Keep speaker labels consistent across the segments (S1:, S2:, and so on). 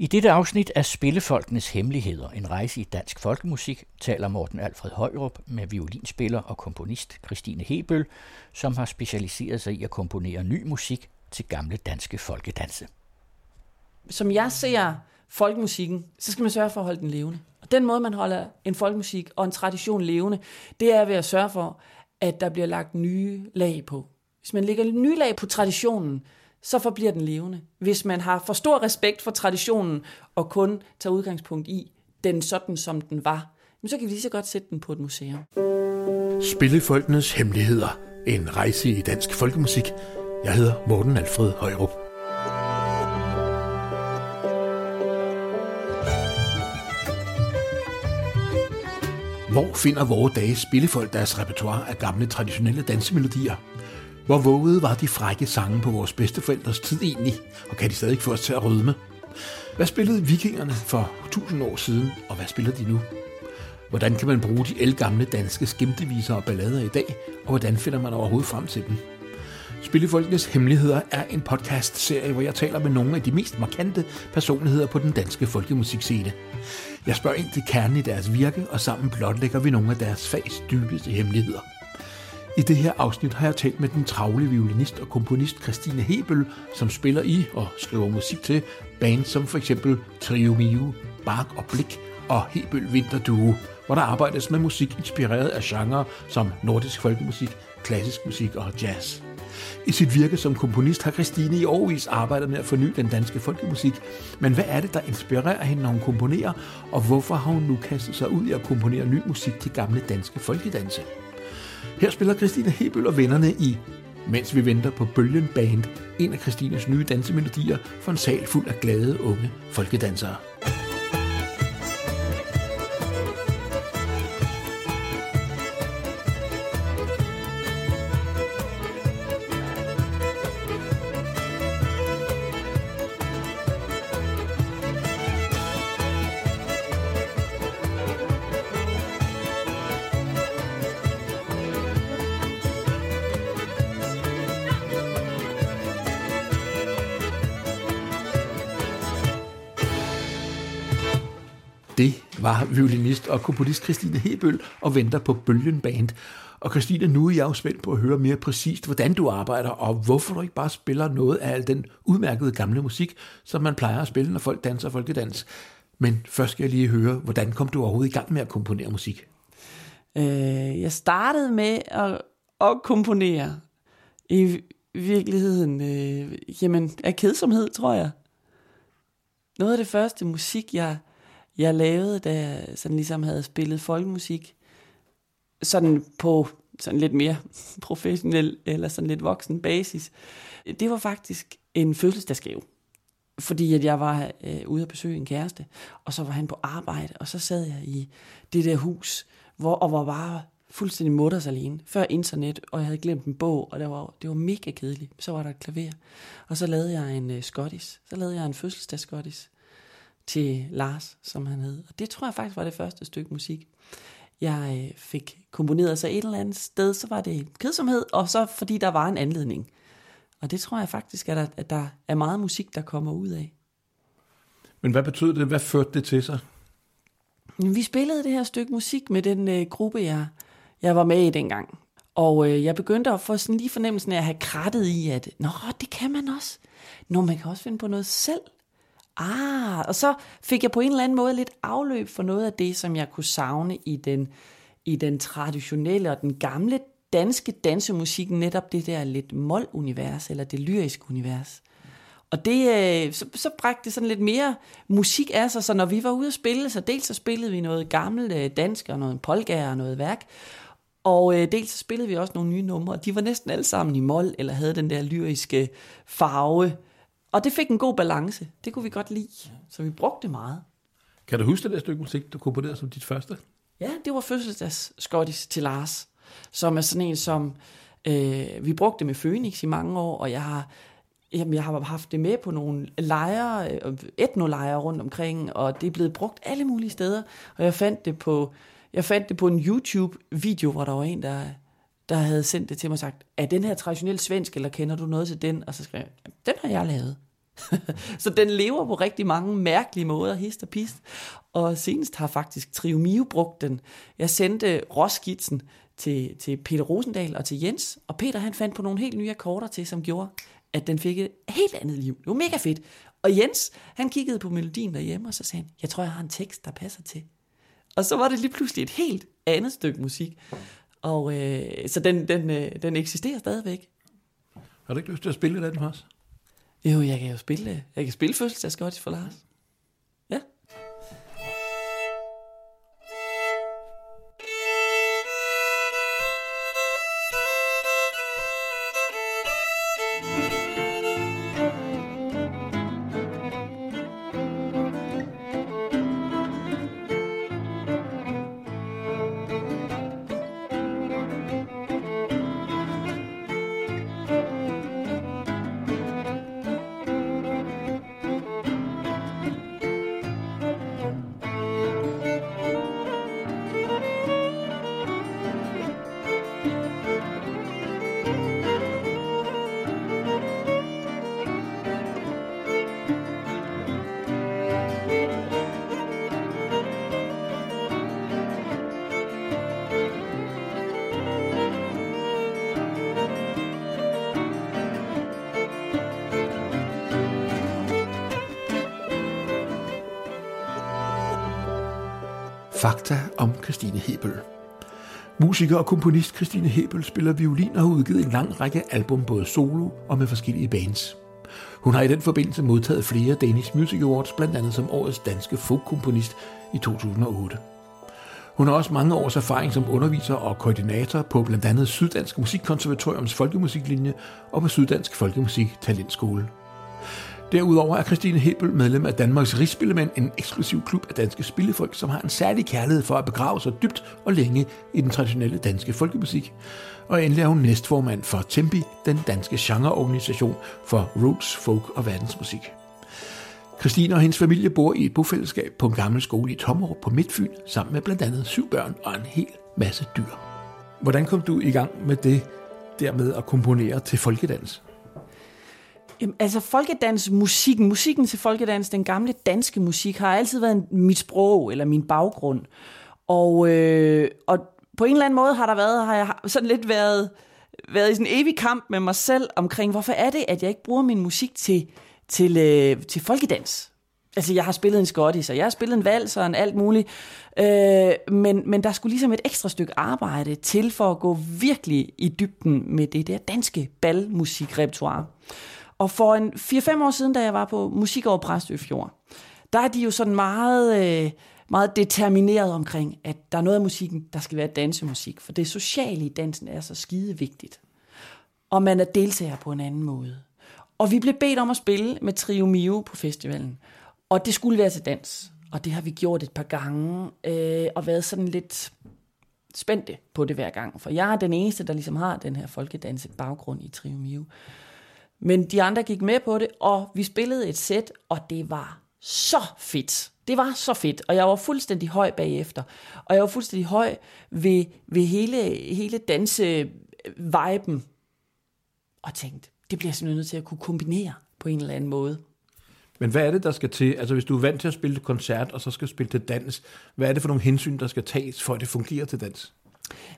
S1: I dette afsnit af Spillefolkenes Hemmeligheder, en rejse i dansk folkemusik, taler Morten Alfred Højrup med violinspiller og komponist Christine Hebøl, som har specialiseret sig i at komponere ny musik til gamle danske folkedanse.
S2: Som jeg ser folkemusikken, så skal man sørge for at holde den levende. Og den måde, man holder en folkemusik og en tradition levende, det er ved at sørge for, at der bliver lagt nye lag på. Hvis man lægger nye lag på traditionen, så forbliver den levende. Hvis man har for stor respekt for traditionen og kun tager udgangspunkt i den sådan, som den var, så kan vi lige så godt sætte den på et museum.
S3: Spillefolkenes Hemmeligheder. En rejse i dansk folkemusik. Jeg hedder Morten Alfred Højrup. Hvor finder vore dage spillefolk deres repertoire af gamle traditionelle dansemelodier? Hvor vågede var de frække sange på vores bedsteforældres tid egentlig, og kan de stadig få os til at rødme? Hvad spillede vikingerne for 1000 år siden, og hvad spiller de nu? Hvordan kan man bruge de elgamle danske skimteviser og ballader i dag, og hvordan finder man overhovedet frem til dem? Spillefolkenes Hemmeligheder er en podcast-serie, hvor jeg taler med nogle af de mest markante personligheder på den danske folkemusikscene. Jeg spørger ind til kernen i deres virke, og sammen blotlægger vi nogle af deres fags dybeste hemmeligheder. I det her afsnit har jeg talt med den travle violinist og komponist Christine Hebel, som spiller i og skriver musik til bands som for eksempel Trio Mio, Bark og Blik og Hebel Vinterduo, hvor der arbejdes med musik inspireret af genrer som nordisk folkemusik, klassisk musik og jazz. I sit virke som komponist har Christine i årvis arbejdet med at forny den danske folkemusik. Men hvad er det, der inspirerer hende, når hun komponerer, og hvorfor har hun nu kastet sig ud i at komponere ny musik til gamle danske folkedanse? Her spiller Christine Hebøl og vennerne i Mens vi venter på Bølgen Band, en af Christines nye dansemelodier for en sal fuld af glade unge folkedansere. Det var violinist og komponist Christine Hebøl og venter på Bølgen Band. Og Christine, nu er jeg jo spændt på at høre mere præcist, hvordan du arbejder, og hvorfor du ikke bare spiller noget af al den udmærkede gamle musik, som man plejer at spille, når folk danser folkedans. Men først skal jeg lige høre, hvordan kom du overhovedet i gang med at komponere musik?
S2: Øh, jeg startede med at, at komponere i virkeligheden, øh, jamen, af kedsomhed, tror jeg. Noget af det første musik, jeg jeg lavede, da jeg sådan ligesom havde spillet folkemusik, sådan på sådan lidt mere professionel eller sådan lidt voksen basis, det var faktisk en fødselsdagsgave. Fordi at jeg var øh, ude at besøge en kæreste, og så var han på arbejde, og så sad jeg i det der hus, hvor, og var bare fuldstændig mutters alene, før internet, og jeg havde glemt en bog, og det var, det var mega kedeligt. Så var der et klaver, og så lavede jeg en øh, skottis. Så lavede jeg en fødselsdagsskottis til Lars, som han hed. Og det tror jeg faktisk var det første stykke musik, jeg øh, fik komponeret. Så et eller andet sted, så var det kedsomhed, og så fordi der var en anledning. Og det tror jeg faktisk, at der, at der er meget musik, der kommer ud af.
S3: Men hvad betød det? Hvad førte det til sig?
S2: Vi spillede det her stykke musik med den øh, gruppe, jeg, jeg var med i dengang. Og øh, jeg begyndte at få sådan lige fornemmelsen af at have krattet i, at Nå, det kan man også. Nå, man kan også finde på noget selv. Ah, og så fik jeg på en eller anden måde lidt afløb for noget af det, som jeg kunne savne i den, i den traditionelle og den gamle danske dansemusik, netop det der lidt mol-univers, eller det lyriske univers. Og det, øh, så, så bragte det sådan lidt mere musik af sig, så når vi var ude at spille, så dels så spillede vi noget gammelt øh, dansk, og noget polka og noget værk, og øh, dels så spillede vi også nogle nye numre, og de var næsten alle sammen i mol, eller havde den der lyriske farve, og det fik en god balance. Det kunne vi godt lide. Så vi brugte det meget.
S3: Kan du huske det der stykke musik, du komponerede som dit første?
S2: Ja, det var fødselsdags til Lars, som er sådan en, som øh, vi brugte med Phoenix i mange år, og jeg har, jamen, jeg har haft det med på nogle lejre, øh, etnolejre rundt omkring, og det er blevet brugt alle mulige steder, og jeg fandt det på, jeg fandt det på en YouTube-video, hvor der var en, der der havde sendt det til mig og sagt, er den her traditionel svensk, eller kender du noget til den? Og så skrev jeg, den har jeg lavet. så den lever på rigtig mange mærkelige måder, hist og pist. Og senest har faktisk Trio Mio brugt den. Jeg sendte råskitsen til, til Peter Rosendal og til Jens, og Peter han fandt på nogle helt nye akkorder til, som gjorde, at den fik et helt andet liv. Det var mega fedt. Og Jens, han kiggede på melodien derhjemme, og så sagde han, jeg tror, jeg har en tekst, der passer til. Og så var det lige pludselig et helt andet stykke musik. Og øh, så den, den, øh, den eksisterer stadigvæk.
S3: Har du ikke lyst til at spille den også?
S2: Jo, jeg kan jo spille, jeg kan spille fødselsdagsgodis for Lars.
S3: Fakta om Christine Hebel. Musiker og komponist Christine Hebel spiller violin og har udgivet en lang række album både solo og med forskellige bands. Hun har i den forbindelse modtaget flere Danish Music Awards, blandt andet som årets danske folkkomponist i 2008. Hun har også mange års erfaring som underviser og koordinator på blandt andet Syddansk Musikkonservatoriums folkemusiklinje og på Syddansk Folkemusik Talentskole. Derudover er Christine Hebel medlem af Danmarks Rigsspillemænd, en eksklusiv klub af danske spillefolk, som har en særlig kærlighed for at begrave sig dybt og længe i den traditionelle danske folkemusik. Og endelig er hun næstformand for Tempi, den danske genreorganisation for roots, folk og verdensmusik. Christine og hendes familie bor i et bofællesskab på en gammel skole i Tommerup på Midtfyn, sammen med blandt andet syv børn og en hel masse dyr. Hvordan kom du i gang med det dermed at komponere til folkedans?
S2: Jamen, altså folkedans, musikken, musikken til folkedans, den gamle danske musik, har altid været mit sprog eller min baggrund. Og, øh, og på en eller anden måde har der været, har jeg sådan lidt været, været i sådan en evig kamp med mig selv omkring, hvorfor er det, at jeg ikke bruger min musik til, til, øh, til folkedans? Altså, jeg har spillet en skottis, og jeg har spillet en vals og en alt muligt. Øh, men, men der skulle ligesom et ekstra stykke arbejde til for at gå virkelig i dybden med det der danske balmusikrepertoire. Og for en 4-5 år siden, da jeg var på musik over Præstøfjord, der er de jo sådan meget, øh, meget determineret omkring, at der er noget af musikken, der skal være dansemusik. For det sociale i dansen er så skide vigtigt. Og man er deltager på en anden måde. Og vi blev bedt om at spille med Trio Mio på festivalen. Og det skulle være til dans. Og det har vi gjort et par gange, øh, og været sådan lidt spændte på det hver gang. For jeg er den eneste, der ligesom har den her folkedanse baggrund i Trio Mio. Men de andre gik med på det, og vi spillede et sæt, og det var så fedt. Det var så fedt, og jeg var fuldstændig høj bagefter. Og jeg var fuldstændig høj ved, ved hele, hele danse-viben. Og tænkte, det bliver jeg simpelthen nødt til at kunne kombinere på en eller anden måde.
S3: Men hvad er det, der skal til? Altså hvis du er vant til at spille til koncert, og så skal spille til dans, hvad er det for nogle hensyn, der skal tages, for at det fungerer til dans?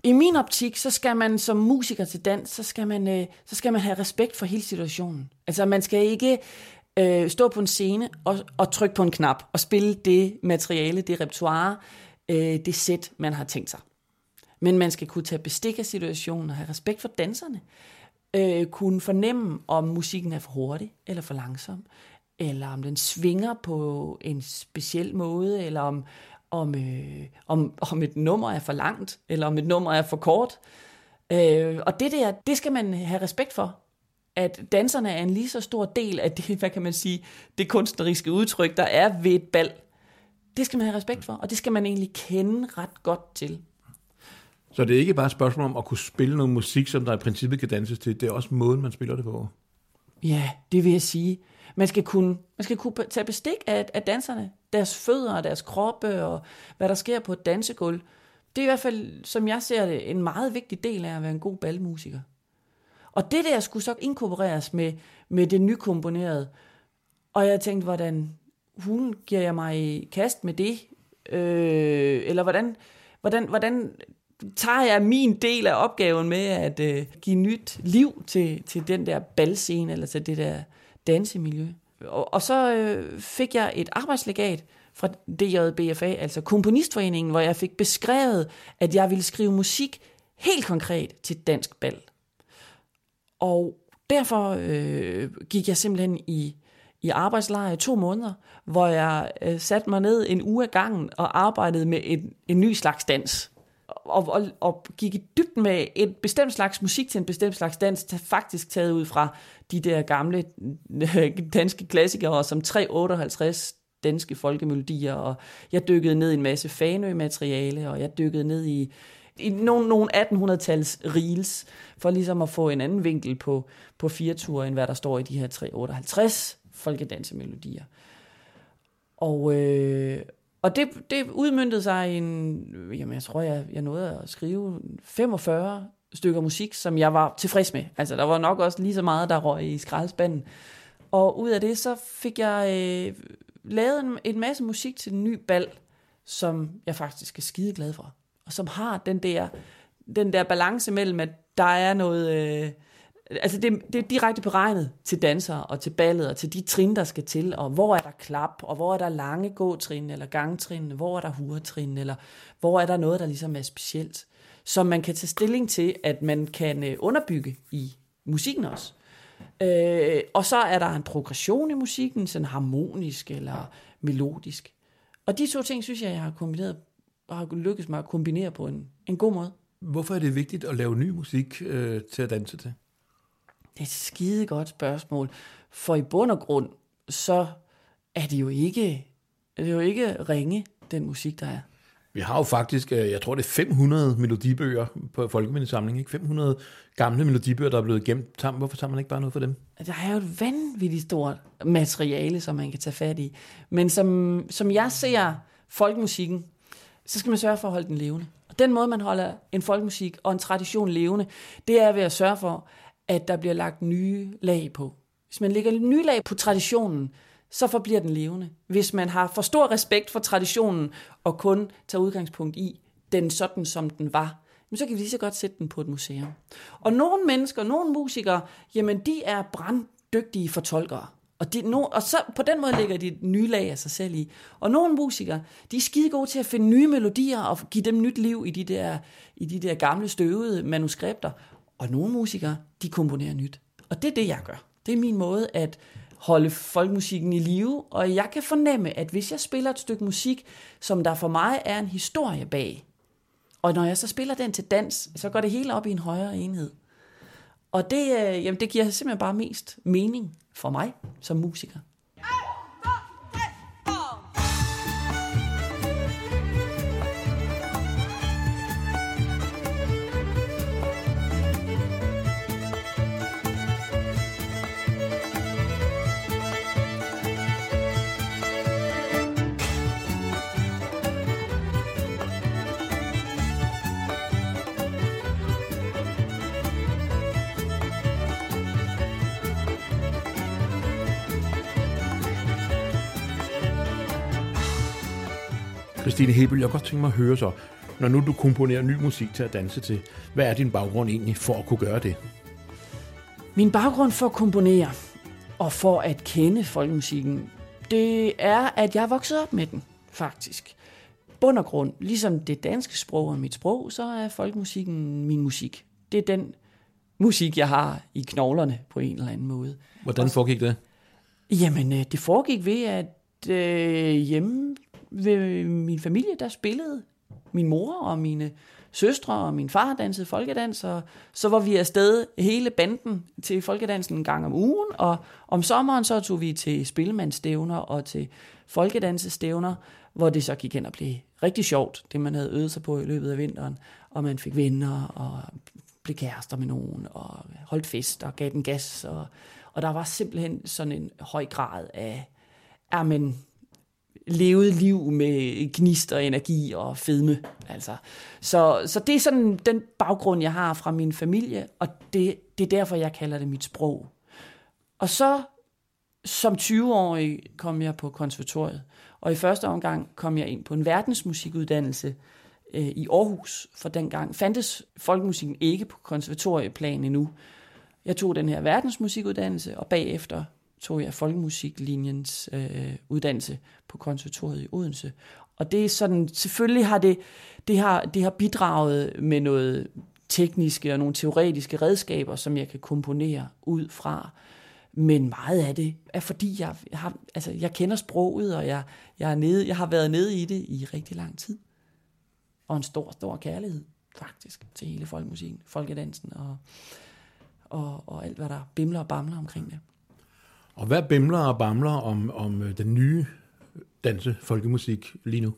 S2: I min optik, så skal man som musiker til dans, så skal man, øh, så skal man have respekt for hele situationen. Altså man skal ikke øh, stå på en scene og, og trykke på en knap og spille det materiale, det repertoire, øh, det sæt, man har tænkt sig. Men man skal kunne tage bestik af situationen og have respekt for danserne. Øh, kunne fornemme, om musikken er for hurtig eller for langsom, eller om den svinger på en speciel måde, eller om, om, øh, om, om et nummer er for langt, eller om et nummer er for kort. Øh, og det der, det skal man have respekt for. At danserne er en lige så stor del af det, hvad kan man sige, det kunstneriske udtryk, der er ved et bal. Det skal man have respekt for, og det skal man egentlig kende ret godt til.
S3: Så det er ikke bare et spørgsmål om at kunne spille noget musik, som der i princippet kan danses til. Det er også måden, man spiller det på.
S2: Ja, det vil jeg sige. Man skal kunne, man skal kunne tage bestik af, af danserne, deres fødder og deres kroppe og hvad der sker på et dansegulv. Det er i hvert fald, som jeg ser det, en meget vigtig del af at være en god balmusiker. Og det der skulle så inkorporeres med, med det nykomponerede, Og jeg tænkte, hvordan hun giver jeg mig i kast med det? Øh, eller hvordan, hvordan, hvordan tager jeg min del af opgaven med at øh, give nyt liv til, til den der balscene, eller til det der dansemiljø? Og, og så øh, fik jeg et arbejdslegat fra DJBFA, altså Komponistforeningen, hvor jeg fik beskrevet, at jeg ville skrive musik helt konkret til dansk bal. Og derfor øh, gik jeg simpelthen i, i arbejdslejr i to måneder, hvor jeg øh, satte mig ned en uge af gangen og arbejdede med en, en ny slags dans. Og, og, og gik i dybden med et bestemt slags musik til en bestemt slags dans, faktisk taget ud fra de der gamle danske klassikere, som 358 danske folkemelodier, og jeg dykkede ned i en masse Fanø-materiale, og jeg dykkede ned i, i nogle, nogle 1800-tals reels, for ligesom at få en anden vinkel på, på fireture, end hvad der står i de her 358 folkedansemelodier. Og, øh, og det, det udmyndtede sig i en, jamen jeg tror, jeg, jeg nåede at skrive 45 stykker musik, som jeg var tilfreds med. Altså der var nok også lige så meget, der røg i skraldespanden. Og ud af det, så fik jeg øh, lavet en, en masse musik til den nye bal, som jeg faktisk er skide glad for. Og som har den der, den der balance mellem, at der er noget... Øh, altså det, det er direkte beregnet til dansere og til ballet og til de trin, der skal til, og hvor er der klap, og hvor er der lange gåtrin eller gangtrin, hvor er der huretrin, eller hvor er der noget, der ligesom er specielt, som man kan tage stilling til, at man kan øh, underbygge i musikken også. Øh, og så er der en progression i musikken, sådan harmonisk eller melodisk. Og de to ting, synes jeg, jeg har kombineret og har lykkes mig at kombinere på en, en god måde.
S3: Hvorfor er det vigtigt at lave ny musik øh, til at danse til?
S2: Det er et skide godt spørgsmål. For i bund og grund, så er det jo ikke, er det jo ikke ringe, den musik, der er.
S3: Vi har jo faktisk, øh, jeg tror det er 500 melodibøger på Folkemindesamlingen, ikke? 500 gamle melodibøger, der er blevet gemt. Hvorfor tager man ikke bare noget for dem?
S2: Altså, der er jo et vanvittigt stort materiale, som man kan tage fat i. Men som, som jeg ser folkemusikken, så skal man sørge for at holde den levende. Og den måde, man holder en folkemusik og en tradition levende, det er ved at sørge for, at der bliver lagt nye lag på. Hvis man lægger nye lag på traditionen, så forbliver den levende. Hvis man har for stor respekt for traditionen og kun tager udgangspunkt i den sådan, som den var, så kan vi lige så godt sætte den på et museum. Og nogle mennesker, nogle musikere, jamen de er branddygtige fortolkere. Og, de, no, og så på den måde lægger de et nye lag af sig selv i. Og nogle musikere, de er skide gode til at finde nye melodier og give dem nyt liv i de der, i de der gamle støvede manuskripter. Og nogle musikere, de komponerer nyt. Og det er det, jeg gør. Det er min måde at holde folkmusikken i live, og jeg kan fornemme, at hvis jeg spiller et stykke musik, som der for mig er en historie bag, og når jeg så spiller den til dans, så går det hele op i en højere enhed. Og det, øh, jamen, det giver simpelthen bare mest mening for mig som musiker.
S3: Christine Hebel, jeg kan godt tænke mig at høre så, når nu du komponerer ny musik til at danse til, hvad er din baggrund egentlig for at kunne gøre det?
S2: Min baggrund for at komponere og for at kende folkemusikken, det er, at jeg er vokset op med den, faktisk. Bund og grund, ligesom det danske sprog er mit sprog, så er folkemusikken min musik. Det er den musik, jeg har i knoglerne på en eller anden måde.
S3: Hvordan foregik det?
S2: Jamen, øh, det foregik ved, at øh, hjemme ved øh, min familie, der spillede min mor og mine søstre og min far dansede folkedans, og så var vi afsted hele banden til folkedansen en gang om ugen, og om sommeren så tog vi til spillemandstævner og til folkedansestævner, hvor det så gik hen og blev rigtig sjovt, det man havde øvet sig på i løbet af vinteren, og man fik venner og blev kærester med nogen, og holdt fest og gav den gas, og, og der var simpelthen sådan en høj grad af, er men levet liv med gnist og energi og fedme. Altså. Så, så det er sådan den baggrund, jeg har fra min familie, og det, det er derfor, jeg kalder det mit sprog. Og så som 20-årig kom jeg på konservatoriet, og i første omgang kom jeg ind på en verdensmusikuddannelse øh, i Aarhus, for dengang fandtes folkemusikken ikke på konservatorieplan endnu. Jeg tog den her verdensmusikuddannelse, og bagefter tog jeg folkemusiklinjens øh, uddannelse på konservatoriet i Odense. Og det er sådan, selvfølgelig har det, det har, det har bidraget med noget tekniske og nogle teoretiske redskaber, som jeg kan komponere ud fra. Men meget af det er fordi, jeg, har, altså, jeg kender sproget, og jeg, jeg, er nede, jeg har været nede i det i rigtig lang tid. Og en stor, stor kærlighed, faktisk, til hele folkemusikken, folkedansen og, og, og alt, hvad der bimler og bamler omkring det.
S3: Og hvad bimler og bamler om, om øh, den nye danse folkemusik lige nu?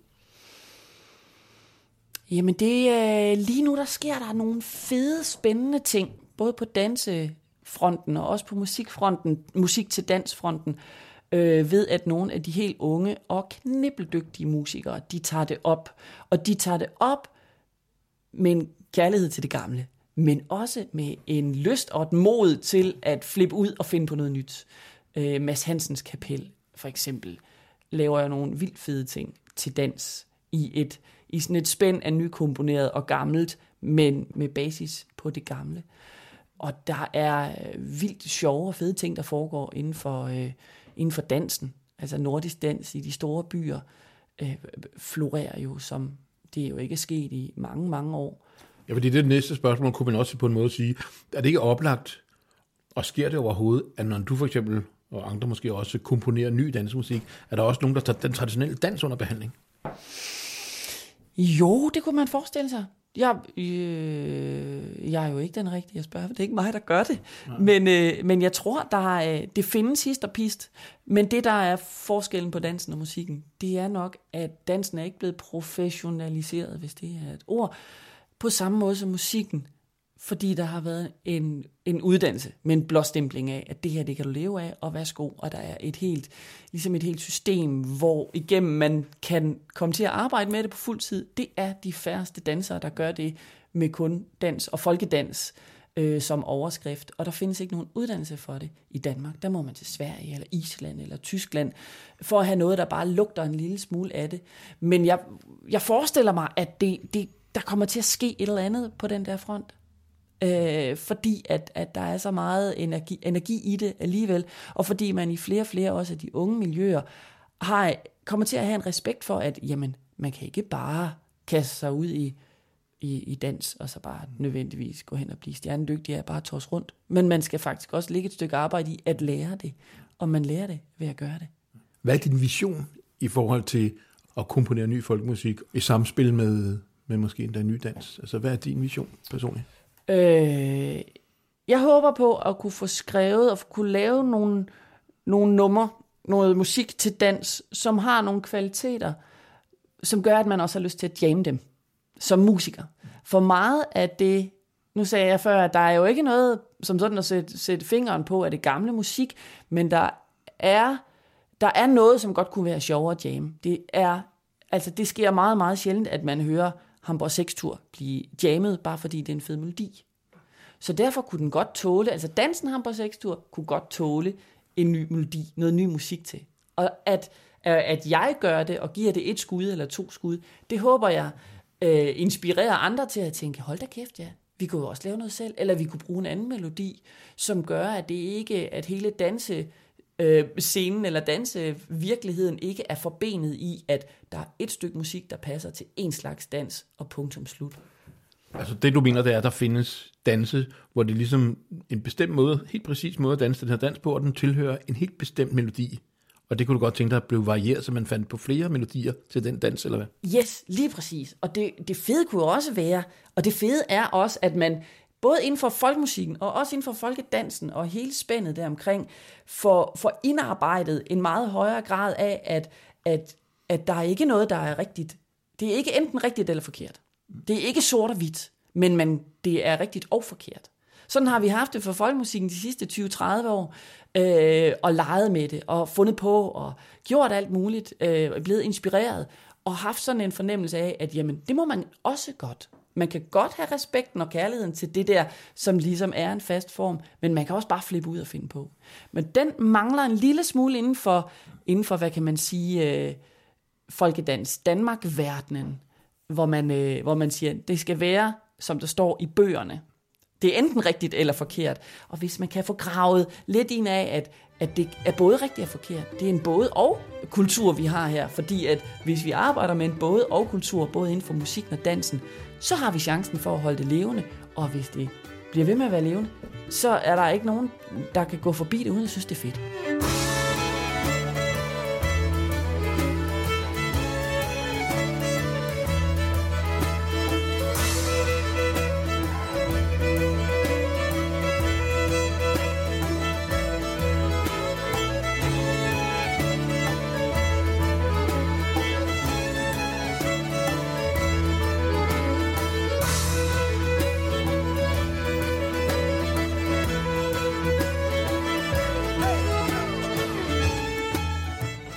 S2: Jamen det, øh, lige nu der sker der nogle fede, spændende ting, både på dansefronten og også på musikfronten, musik til dansfronten, øh, ved at nogle af de helt unge og knibbeldygtige musikere, de tager det op. Og de tager det op med en kærlighed til det gamle, men også med en lyst og et mod til at flippe ud og finde på noget nyt. Øh, Mads Hansens kapel, for eksempel, laver jeg nogle vildt fede ting til dans i et i sådan et spænd af nykomponeret og gammelt, men med basis på det gamle. Og der er øh, vildt sjove og fede ting, der foregår inden for, øh, inden for dansen. Altså nordisk dans i de store byer øh, florerer jo, som det er jo ikke sket i mange, mange år.
S3: Ja, fordi det næste spørgsmål kunne man også på en måde sige, er det ikke oplagt, og sker det overhovedet, at når du for eksempel, og andre måske også, komponerer ny dansmusik, er der også nogen, der tager den traditionelle dans under behandling?
S2: Jo, det kunne man forestille sig. Jeg, øh, jeg er jo ikke den rigtige at spørge, for det er ikke mig, der gør det. Men, øh, men jeg tror, der er, det findes hist og pist. Men det, der er forskellen på dansen og musikken, det er nok, at dansen er ikke blevet professionaliseret, hvis det er et ord, på samme måde som musikken fordi der har været en, en uddannelse med en blåstempling af, at det her, det kan du leve af, og værsgo, og der er et helt, ligesom et helt system, hvor igennem man kan komme til at arbejde med det på fuld tid. Det er de færreste dansere, der gør det med kun dans og folkedans øh, som overskrift, og der findes ikke nogen uddannelse for det i Danmark. Der må man til Sverige, eller Island, eller Tyskland, for at have noget, der bare lugter en lille smule af det. Men jeg, jeg forestiller mig, at det, det, der kommer til at ske et eller andet på den der front øh, fordi at, at der er så meget energi, energi i det alligevel, og fordi man i flere og flere også af de unge miljøer har, kommer til at have en respekt for, at jamen, man kan ikke bare kaste sig ud i, i, i dans, og så bare nødvendigvis gå hen og blive stjernedygtig og bare tås rundt. Men man skal faktisk også lægge et stykke arbejde i at lære det, og man lærer det ved at gøre det.
S3: Hvad er din vision i forhold til at komponere ny folkemusik i samspil med, med måske endda ny dans? Altså, hvad er din vision personligt?
S2: Øh, jeg håber på at kunne få skrevet og kunne lave nogle, nogle numre, noget musik til dans, som har nogle kvaliteter, som gør, at man også har lyst til at jamme dem som musiker. For meget af det, nu sagde jeg før, at der er jo ikke noget som sådan at sætte, sætte fingeren på af det gamle musik, men der er, der er noget, som godt kunne være sjovere at jamme. Det er, altså det sker meget, meget sjældent, at man hører Hamburg 6-tur blive jammet, bare fordi det er en fed melodi. Så derfor kunne den godt tåle, altså dansen Hamburg 6-tur kunne godt tåle en ny melodi, noget ny musik til. Og at, øh, at jeg gør det og giver det et skud eller to skud, det håber jeg øh, inspirerer andre til at tænke, hold da kæft, ja, vi kunne jo også lave noget selv, eller vi kunne bruge en anden melodi, som gør, at det ikke, at hele danse øh, scenen eller danse virkeligheden ikke er forbenet i, at der er et stykke musik, der passer til en slags dans og punktum slut.
S3: Altså det du mener, det er, at der findes danse, hvor det er ligesom en bestemt måde, helt præcis måde at danse den her dans på, og den tilhører en helt bestemt melodi. Og det kunne du godt tænke dig blive varieret, så man fandt på flere melodier til den dans, eller hvad?
S2: Yes, lige præcis. Og det, det fede kunne også være, og det fede er også, at man både inden for folkmusikken og også inden for folkedansen og hele spændet deromkring, for, for indarbejdet en meget højere grad af, at, at, at der er ikke noget, der er rigtigt. Det er ikke enten rigtigt eller forkert. Det er ikke sort og hvidt, men man, det er rigtigt og forkert. Sådan har vi haft det for folkemusikken de sidste 20-30 år, øh, og leget med det, og fundet på, og gjort alt muligt, øh, blevet inspireret, og haft sådan en fornemmelse af, at jamen, det må man også godt man kan godt have respekten og kærligheden til det der, som ligesom er en fast form, men man kan også bare flippe ud og finde på. Men den mangler en lille smule inden for, inden for hvad kan man sige, øh, folkedans Danmark-verdenen, hvor man, øh, hvor man siger, det skal være, som der står i bøgerne. Det er enten rigtigt eller forkert. Og hvis man kan få gravet lidt ind af, at, at det er både rigtigt og forkert, det er en både og kultur, vi har her. Fordi at hvis vi arbejder med en både og kultur, både inden for musikken og dansen, så har vi chancen for at holde det levende. Og hvis det bliver ved med at være levende, så er der ikke nogen, der kan gå forbi det, uden at synes, det er fedt.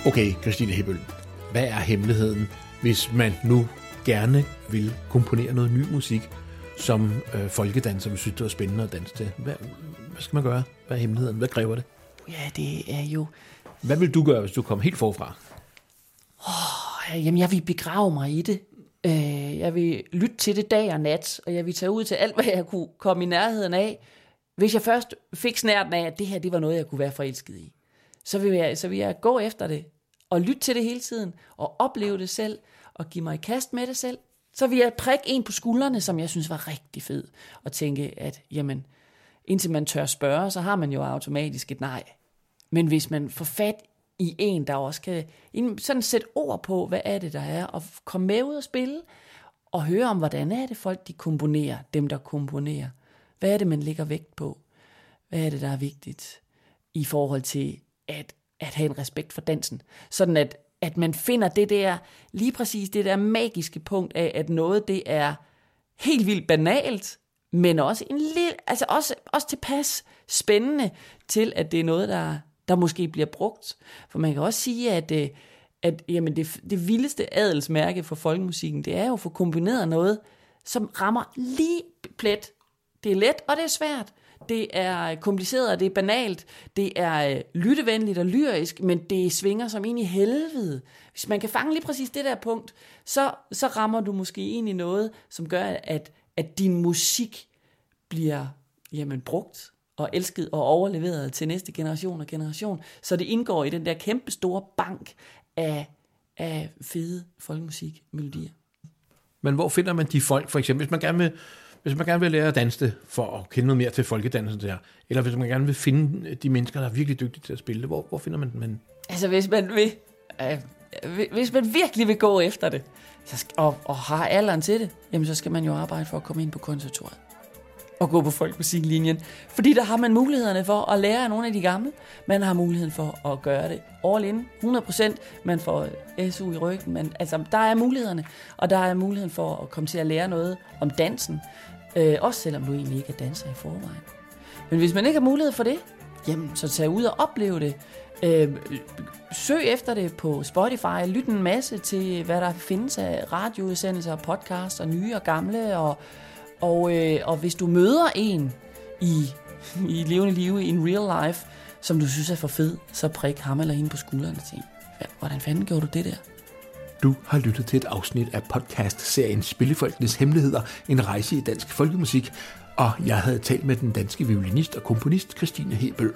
S3: Okay, Christine Hebøl, hvad er hemmeligheden, hvis man nu gerne vil komponere noget ny musik, som øh, folkedanser vil synes, det er spændende at danse til? Hvad, hvad skal man gøre? Hvad er hemmeligheden? Hvad kræver det?
S2: Ja, det er jo...
S3: Hvad vil du gøre, hvis du kom helt forfra?
S2: Oh, jamen, jeg vil begrave mig i det. Øh, jeg vil lytte til det dag og nat, og jeg vil tage ud til alt, hvad jeg kunne komme i nærheden af. Hvis jeg først fik snærten af, at det her det var noget, jeg kunne være forelsket i, så vil jeg, så vil jeg gå efter det og lytte til det hele tiden, og opleve det selv, og give mig i kast med det selv, så vil jeg prikke en på skuldrene, som jeg synes var rigtig fed, og tænke, at jamen, indtil man tør spørge, så har man jo automatisk et nej. Men hvis man får fat i en, der også kan sådan sætte ord på, hvad er det, der er, og komme med ud og spille, og høre om, hvordan er det folk, de komponerer, dem der komponerer. Hvad er det, man lægger vægt på? Hvad er det, der er vigtigt i forhold til at at have en respekt for dansen. Sådan at, at man finder det der, lige præcis det der magiske punkt af, at noget det er helt vildt banalt, men også en lille, altså også, også tilpas spændende til, at det er noget, der, der måske bliver brugt. For man kan også sige, at, øh, at jamen det, det vildeste adelsmærke for folkemusikken, det er jo at få kombineret noget, som rammer lige plet. Det er let, og det er svært det er kompliceret, og det er banalt, det er øh, lyttevenligt og lyrisk, men det svinger som ind i helvede. Hvis man kan fange lige præcis det der punkt, så, så rammer du måske ind i noget, som gør, at, at din musik bliver jamen, brugt og elsket og overleveret til næste generation og generation, så det indgår i den der kæmpe store bank af, af fede folkemusikmelodier.
S3: Men hvor finder man de folk, for eksempel, hvis man gerne vil hvis man gerne vil lære at danse det, for at kende noget mere til folkedansen der, eller hvis man gerne vil finde øh, de mennesker, der er virkelig dygtige til at spille det, hvor, hvor finder man dem?
S2: Altså, hvis man vil, øh, øh, hvis man virkelig vil gå efter det, så skal, og, og har alderen til det, jamen så skal man jo arbejde for at komme ind på konservatoriet og gå på folkemusiklinjen. Fordi der har man mulighederne for at lære af nogle af de gamle. Man har muligheden for at gøre det all in, 100%. Man får øh, SU i ryggen. Men, altså, der er mulighederne, og der er muligheden for at komme til at lære noget om dansen. Øh, også selvom du egentlig ikke er danser i forvejen. Men hvis man ikke har mulighed for det, jamen, så tag ud og opleve det. Øh, søg efter det på Spotify. Lyt en masse til, hvad der findes af radioudsendelser, podcasts og nye og gamle. Og, og, øh, og hvis du møder en i, i levende liv, i en real life, som du synes er for fed, så prik ham eller hende på skulderen og tænk, hvordan fanden gjorde du det der?
S3: Du har lyttet til et afsnit af podcast-serien Spillefolkenes Hemmeligheder, en rejse i dansk folkemusik, og jeg havde talt med den danske violinist og komponist Christine Hebel.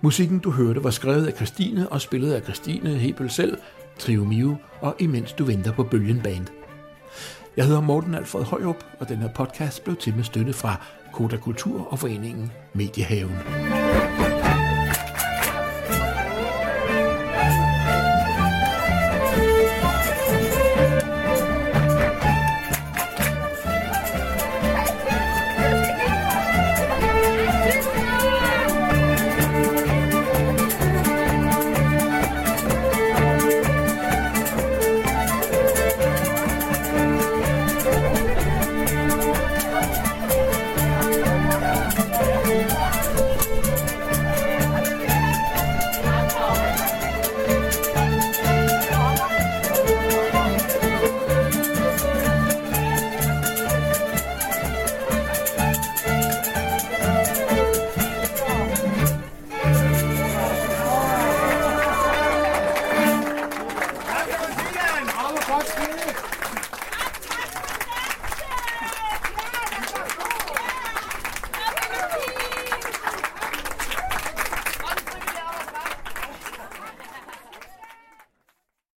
S3: Musikken, du hørte, var skrevet af Christine og spillet af Christine Hebel selv, Trio Mio og Imens du venter på Bølgen Band. Jeg hedder Morten Alfred Højrup, og den her podcast blev til med støtte fra Koda Kultur og foreningen Mediehaven.